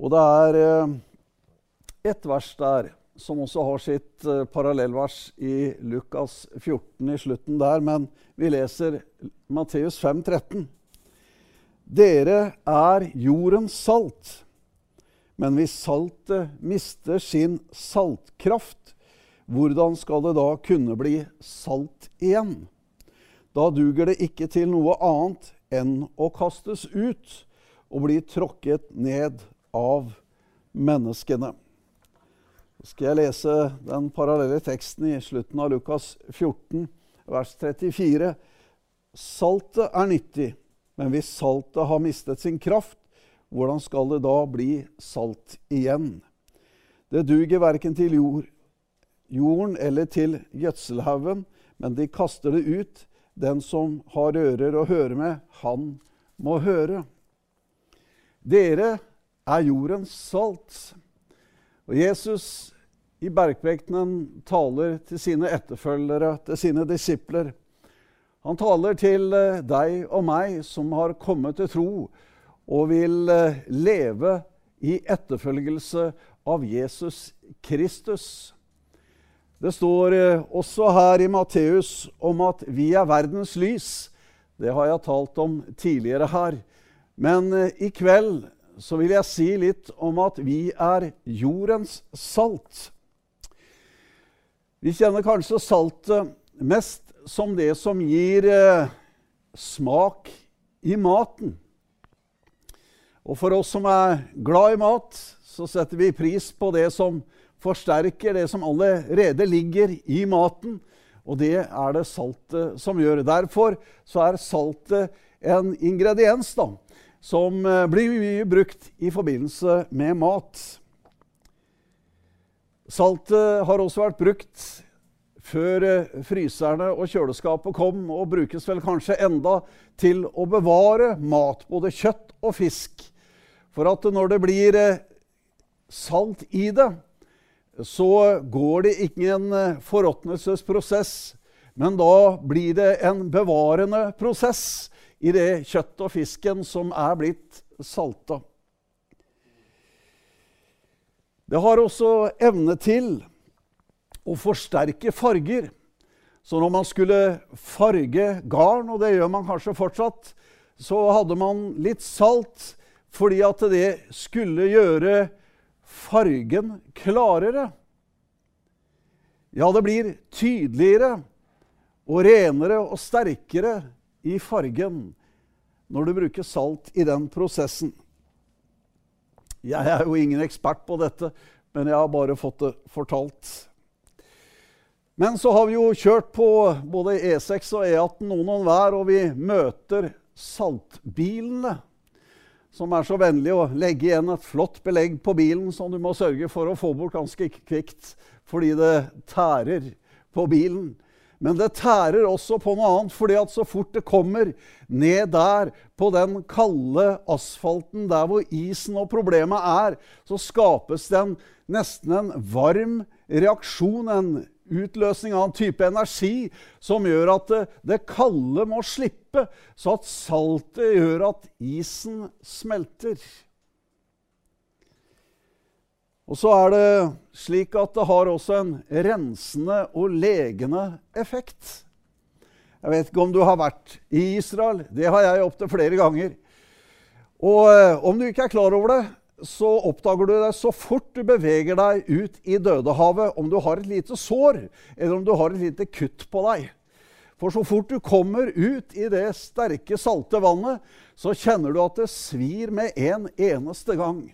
Og det er eh, ett vers der som også har sitt eh, parallellvers i Lukas 14 i slutten der, men vi leser Matteus 5, 13. Dere er jordens salt, men hvis saltet mister sin saltkraft, hvordan skal det da kunne bli salt igjen? Da duger det ikke til noe annet enn å kastes ut og bli tråkket ned av menneskene. Så skal jeg lese den parallelle teksten i slutten av Lukas 14, vers 34. Saltet er nyttig, men hvis saltet har mistet sin kraft, hvordan skal det da bli salt igjen? Det duger verken til jord, jorden eller til gjødselhaugen, men de kaster det ut. Den som har ører å høre med, han må høre. Dere er jordens salt. Og Jesus i bergprekenen taler til sine etterfølgere, til sine disipler. Han taler til eh, deg og meg som har kommet til tro og vil eh, leve i etterfølgelse av Jesus Kristus. Det står eh, også her i Matteus om at vi er verdens lys. Det har jeg talt om tidligere her. Men i kveld så vil jeg si litt om at vi er jordens salt. Vi kjenner kanskje saltet mest som det som gir eh, smak i maten. Og for oss som er glad i mat, så setter vi pris på det som forsterker det som allerede ligger i maten. Og det er det saltet som gjør. Derfor så er saltet en ingrediens da, som eh, blir mye brukt i forbindelse med mat. Saltet har også vært brukt før eh, fryserne og kjøleskapet kom, og brukes vel kanskje enda til å bevare mat, både kjøtt og fisk. For at når det blir eh, salt i det, så går det ikke en forråtnelsesprosess, men da blir det en bevarende prosess i det kjøttet og fisken som er blitt salta. Det har også evne til å forsterke farger. Så når man skulle farge garn, og det gjør man kanskje fortsatt, så hadde man litt salt fordi at det skulle gjøre fargen klarere. Ja, det blir tydeligere og renere og sterkere i fargen når du bruker salt i den prosessen. Jeg er jo ingen ekspert på dette, men jeg har bare fått det fortalt. Men så har vi jo kjørt på både E6 og E18 noen og hver, og vi møter saltbilene. Som er så vennlige å legge igjen et flott belegg på bilen som du må sørge for å få bort ganske kvikt fordi det tærer på bilen. Men det tærer også på noe annet, fordi at så fort det kommer ned der på den kalde asfalten, der hvor isen og problemet er, så skapes det nesten en varm reaksjon, en utløsning av en type energi som gjør at det, det kalde må slippe, så at saltet gjør at isen smelter. Og så er det slik at det har også en rensende og legende effekt. Jeg vet ikke om du har vært i Israel. Det har jeg opptil flere ganger. Og eh, om du ikke er klar over det, så oppdager du det så fort du beveger deg ut i Dødehavet, om du har et lite sår, eller om du har et lite kutt på deg. For så fort du kommer ut i det sterke, salte vannet, så kjenner du at det svir med en eneste gang.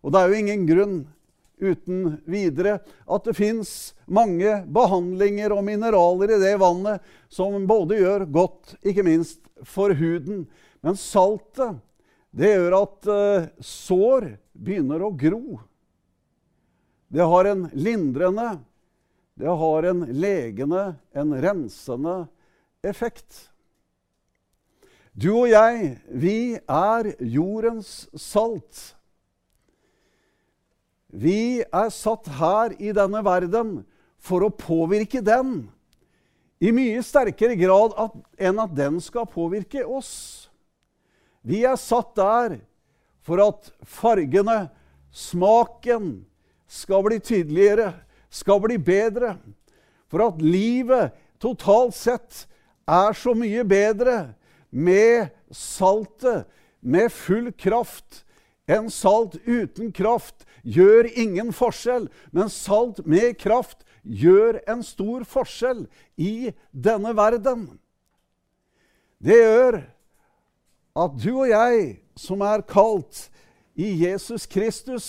Og det er jo ingen grunn uten videre at det fins mange behandlinger og mineraler i det vannet som både gjør godt, ikke minst for huden. Men saltet, det gjør at uh, sår begynner å gro. Det har en lindrende, det har en legende, en rensende effekt. Du og jeg, vi er jordens salt. Vi er satt her i denne verden for å påvirke den i mye sterkere grad enn at den skal påvirke oss. Vi er satt der for at fargene, smaken, skal bli tydeligere, skal bli bedre. For at livet totalt sett er så mye bedre med saltet, med full kraft. En salt uten kraft gjør ingen forskjell, men salt med kraft gjør en stor forskjell i denne verden. Det gjør at du og jeg, som er kalt i Jesus Kristus,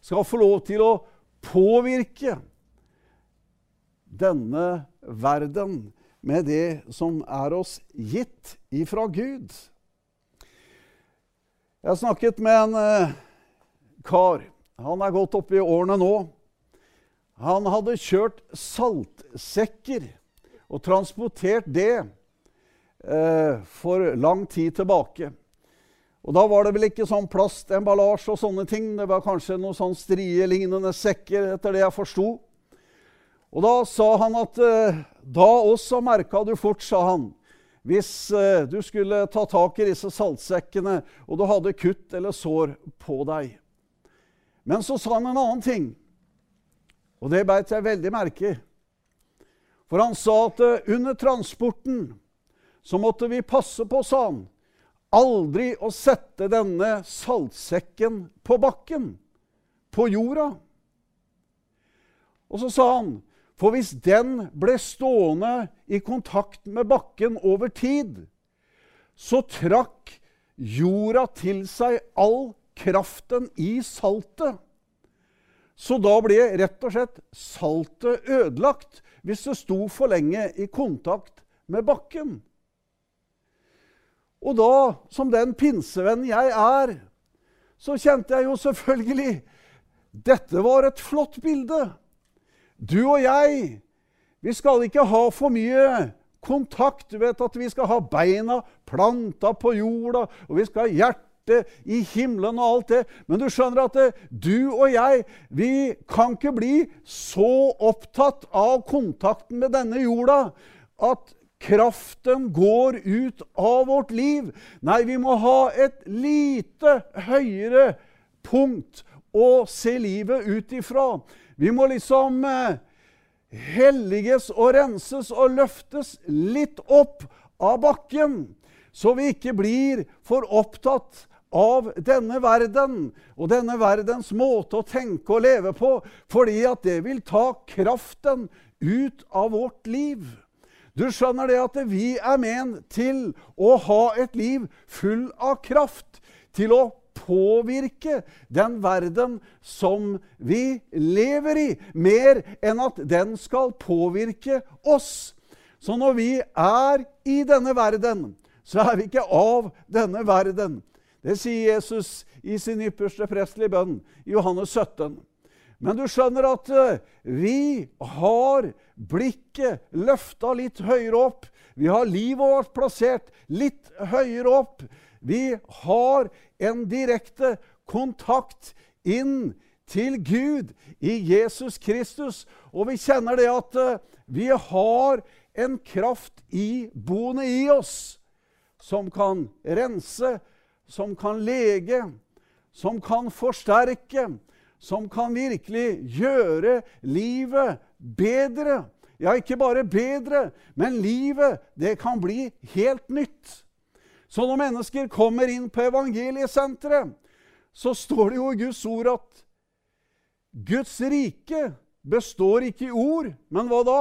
skal få lov til å påvirke denne verden med det som er oss gitt ifra Gud. Jeg har snakket med en eh, kar. Han er godt oppe i årene nå. Han hadde kjørt saltsekker og transportert det eh, for lang tid tilbake. Og Da var det vel ikke sånn plastemballasje og sånne ting. Det var kanskje noen sånn strielignende sekker, etter det jeg forsto. Og da sa han at eh, da også merka du fort, sa han, hvis eh, du skulle ta tak i disse saltsekkene og du hadde kutt eller sår på deg. Men så sa han en annen ting. Og det beit jeg veldig merke i. For han sa at eh, under transporten så måtte vi passe på, sa han, aldri å sette denne saltsekken på bakken, på jorda. Og så sa han, for hvis den ble stående i kontakt med bakken over tid, så trakk jorda til seg all kraften i saltet. Så da ble rett og slett saltet ødelagt hvis det sto for lenge i kontakt med bakken. Og da, som den pinsevenn jeg er, så kjente jeg jo selvfølgelig Dette var et flott bilde. Du og jeg, vi skal ikke ha for mye kontakt. Du vet at vi skal ha beina planta på jorda, og vi skal ha hjertet hjerte i himmelen og alt det. Men du skjønner at det, du og jeg, vi kan ikke bli så opptatt av kontakten med denne jorda at kraften går ut av vårt liv. Nei, vi må ha et lite høyere punkt å se livet ut ifra. Vi må liksom eh, helliges og renses og løftes litt opp av bakken, så vi ikke blir for opptatt av denne verden og denne verdens måte å tenke og leve på, fordi at det vil ta kraften ut av vårt liv. Du skjønner det at vi er ment til å ha et liv full av kraft, til å påvirke den verden som vi lever i, mer enn at den skal påvirke oss. Så når vi er i denne verden, så er vi ikke av denne verden. Det sier Jesus i sin ypperste prestelige bønn i Johannes 17. Men du skjønner at eh, vi har blikket løfta litt høyere opp. Vi har livet vårt plassert litt høyere opp. Vi har en direkte kontakt inn til Gud i Jesus Kristus. Og vi kjenner det at eh, vi har en kraft iboende i oss som kan rense, som kan lege, som kan forsterke, som kan virkelig gjøre livet bedre. Ja, ikke bare bedre, men livet, det kan bli helt nytt. Så når mennesker kommer inn på evangeliesenteret, så står det jo i Guds ord at Guds rike består ikke i ord, men hva da?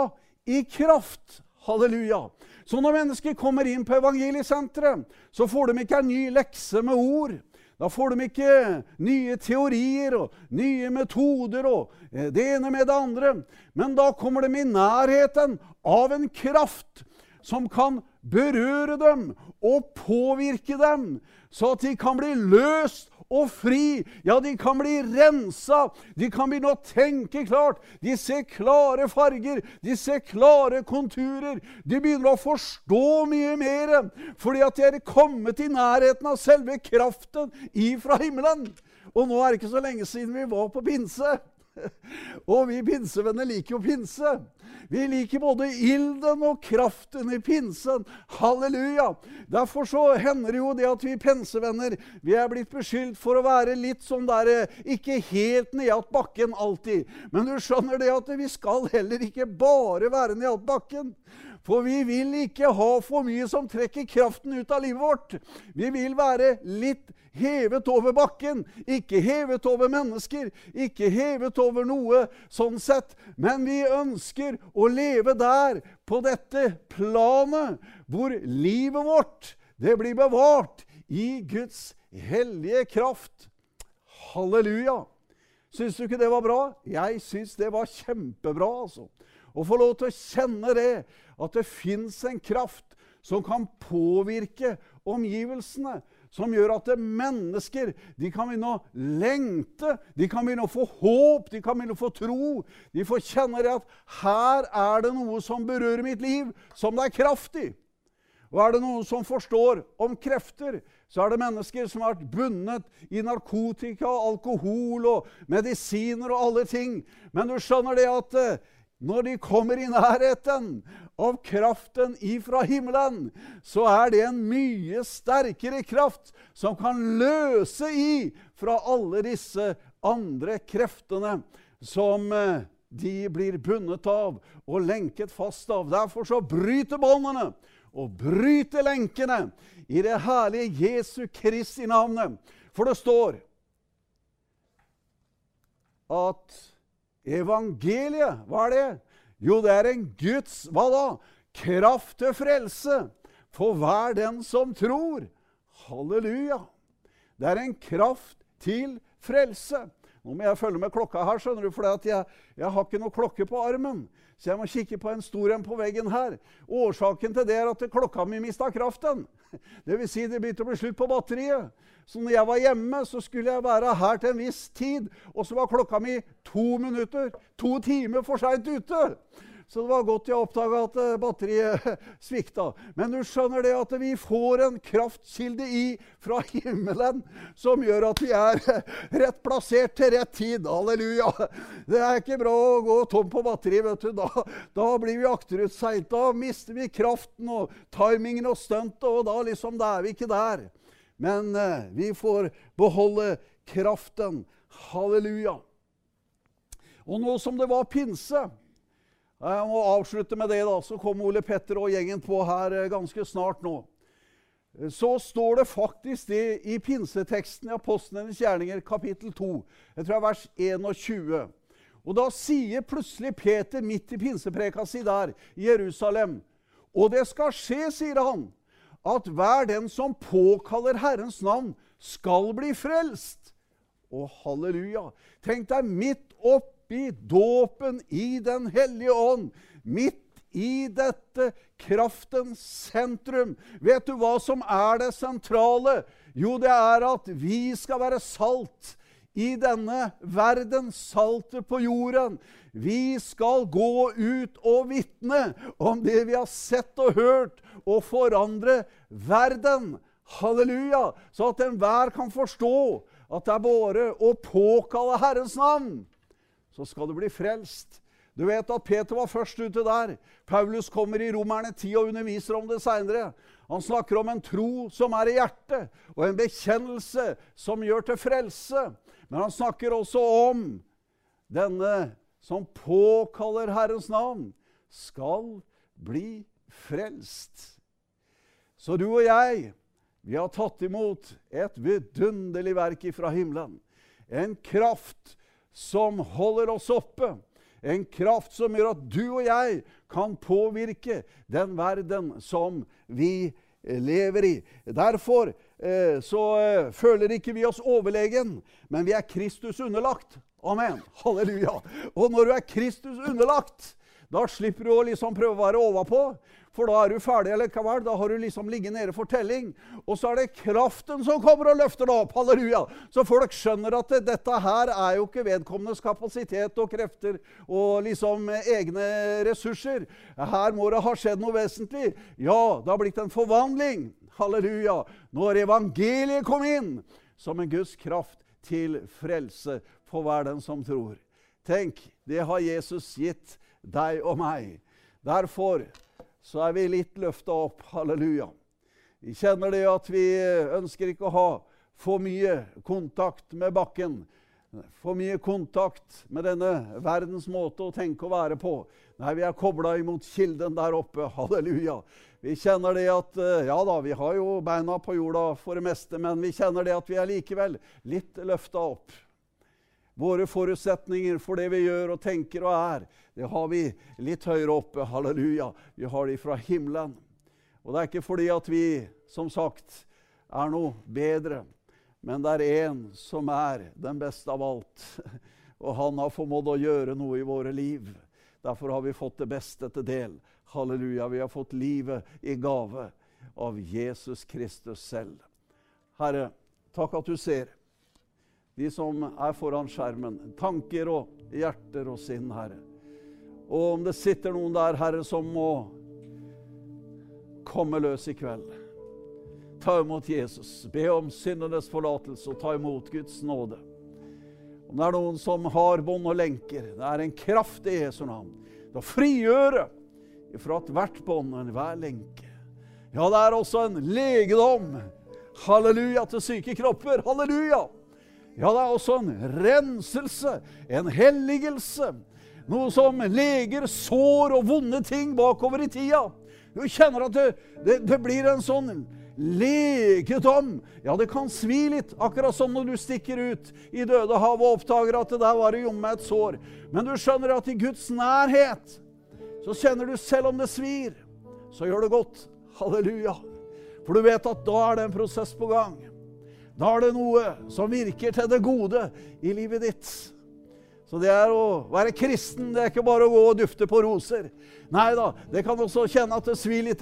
I kraft. Halleluja. Så når mennesker kommer inn på evangeliesenteret, så får de ikke en ny lekse med ord. Da får de ikke nye teorier og nye metoder og eh, det ene med det andre. Men da kommer de i nærheten av en kraft som kan berøre dem og påvirke dem, så at de kan bli løst og fri. Ja, de kan bli rensa. De kan begynne å tenke klart. De ser klare farger. De ser klare konturer. De begynner å forstå mye mer fordi at de er kommet i nærheten av selve kraften ifra himmelen. Og nå er det ikke så lenge siden vi var på pinse. Og vi pinsevenner liker jo pinse. Vi liker både ilden og kraften i pinsen. Halleluja! Derfor så hender det jo det at vi pinsevenner vi er blitt beskyldt for å være litt sånn der eh, Ikke helt nedat bakken alltid. Men du skjønner det at vi skal heller ikke bare være nedat bakken. For vi vil ikke ha for mye som trekker kraften ut av livet vårt. Vi vil være litt hevet over bakken. Ikke hevet over mennesker, ikke hevet over noe sånn sett. Men vi ønsker å leve der, på dette planet, hvor livet vårt det blir bevart i Guds hellige kraft. Halleluja! Syns du ikke det var bra? Jeg syns det var kjempebra. altså. Å få lov til å kjenne det, at det fins en kraft som kan påvirke omgivelsene som gjør at mennesker de kan begynne å lengte, de kan begynne å få håp, de kan begynne å få tro. De får kjenne det at her er det noe som berører mitt liv, som det er kraft i. Og er det noen som forstår om krefter, så er det mennesker som har vært bundet i narkotika, alkohol og medisiner og alle ting. Men du skjønner det at eh, når de kommer i nærheten av kraften ifra himmelen, så er det en mye sterkere kraft som kan løse i fra alle disse andre kreftene som eh, de blir bundet av og lenket fast av. Derfor så bryter båndene og bryter lenkene i det herlige Jesu Kristi navnet. For det står at Evangeliet, hva er det? Jo, det er en Guds hva da? Kraft til frelse for hver den som tror. Halleluja! Det er en kraft til frelse. Nå må jeg følge med klokka her, skjønner du, for jeg, jeg, har ikke noe klokke på armen. Så jeg må kikke på en stor en på veggen her. Årsaken til det er at klokka mi mista kraften. Det vil si, det begynte å bli slutt på batteriet. Så når jeg var hjemme, så skulle jeg være her til en viss tid. Og så var klokka mi to minutter, to timer for seint ute. Så det var godt jeg oppdaga at eh, batteriet svikta. Men du skjønner det at vi får en kraftkilde i fra himmelen som gjør at vi er rett plassert til rett tid. Halleluja! Det er ikke bra å gå tom på batteri. vet du. Da, da blir vi akterutseilt. Da mister vi kraften og timingen og stuntet, og da liksom, da er vi ikke der. Men eh, vi får beholde kraften. Halleluja. Og nå som det var pinse Jeg må avslutte med det, da. Så kommer Ole Petter og gjengen på her eh, ganske snart nå. Så står det faktisk det i pinseteksten i Apostlenes gjerninger, kapittel 2. Jeg tror det er vers 21. Og da sier plutselig Peter midt i pinsepreka si der i Jerusalem Og det skal skje, sier han, at hver den som påkaller Herrens navn, skal bli frelst. Å, halleluja! Tenk deg midt oppi dåpen i Den hellige ånd. Midt i dette kraftens sentrum. Vet du hva som er det sentrale? Jo, det er at vi skal være salt i denne verden, saltet på jorden. Vi skal gå ut og vitne om det vi har sett og hørt, og forandre verden. Halleluja! Så at enhver kan forstå at det er bare å påkalle Herrens navn, så skal du bli frelst. Du vet at Peter var først ute der. Paulus kommer i Romerne 10 og underviser om det seinere. Han snakker om en tro som er i hjertet, og en bekjennelse som gjør til frelse. Men han snakker også om denne som påkaller Herrens navn, skal bli frelst. Så du og jeg, vi har tatt imot et vidunderlig verk ifra himmelen. En kraft som holder oss oppe. En kraft som gjør at du og jeg kan påvirke den verden som vi lever i. Derfor eh, så eh, føler ikke vi oss overlegen, men vi er Kristus underlagt. Amen. Halleluja. Og når du er Kristus underlagt, da slipper du å liksom prøve å være overpå. for da er du ferdig likevel. Da har du liksom ligget nede for telling. Og så er det kraften som kommer og løfter deg opp. Halleluja. Så folk skjønner at det, dette her er jo ikke vedkommendes kapasitet og krefter og liksom egne ressurser. Her må det ha skjedd noe vesentlig. Ja, det har blitt en forvandling. Halleluja. Når evangeliet kom inn som en Guds kraft til frelse for hver den som tror. Tenk, det har Jesus gitt deg og meg. Derfor så er vi litt løfta opp. Halleluja. Vi kjenner det at vi ønsker ikke å ha for mye kontakt med bakken. For mye kontakt med denne verdens måte å tenke og være på. Nei, vi er kobla imot kilden der oppe. Halleluja. Vi kjenner det at eh, Ja da, vi har jo beina på jorda for det meste, men vi kjenner det at vi er likevel litt løfta opp. Våre forutsetninger for det vi gjør og tenker og er, det har vi litt høyere oppe. Halleluja. Vi har de fra himmelen. Og det er ikke fordi at vi, som sagt, er noe bedre, men det er én som er den beste av alt. Og han har formådd å gjøre noe i våre liv. Derfor har vi fått det beste til del. Halleluja. Vi har fått livet i gave av Jesus Kristus selv. Herre, takk at du ser de som er foran skjermen. Tanker og hjerter og sinn, Herre. Og om det sitter noen der, Herre, som må komme løs i kveld Ta imot Jesus. Be om syndenes forlatelse og ta imot Guds nåde. Om det er noen som har bånd og lenker, det er en kraft i Jesu navn til å frigjøre ifra ethvert bånd og enhver lenke. Ja, det er også en legedom. Halleluja til syke kropper. Halleluja! Ja, det er også en renselse, en helligelse. Noe som leger sår og vonde ting bakover i tida. Du kjenner at det, det, det blir en sånn legedom. Ja, det kan svi litt, akkurat som når du stikker ut i Dødehavet og oppdager at det der var det jomme et sår. Men du skjønner at i Guds nærhet så kjenner du selv om det svir, så gjør det godt. Halleluja. For du vet at da er det en prosess på gang. Da er det noe som virker til det gode i livet ditt. Så det er å være kristen, det er ikke bare å gå og dufte på roser. Nei da, det kan også kjenne at det svir litt.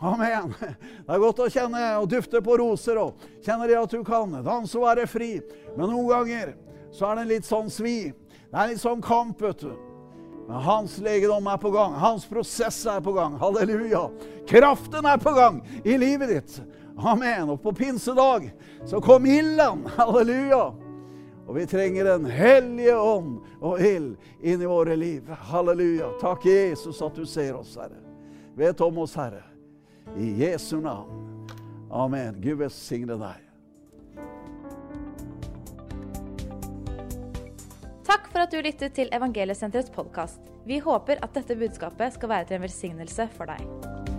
Amen. Det er godt å kjenne og dufte på roser og kjenne det at du kan danse og være fri. Men noen ganger så er det en litt sånn svi. Det er litt sånn kamp, vet du. Men hans legedom er på gang. Hans prosess er på gang. Halleluja. Kraften er på gang i livet ditt. Amen. Og på pinsedag så kom ilden. Halleluja. Og vi trenger Den hellige ånd og ild inn i våre liv. Halleluja. Takk, Jesus, at du ser oss, Herre. Vet om oss, Herre. I Jesu navn. Amen. Gud velsigne deg. Takk for at du lyttet til Evangeliesenterets podkast. Vi håper at dette budskapet skal være til en velsignelse for deg.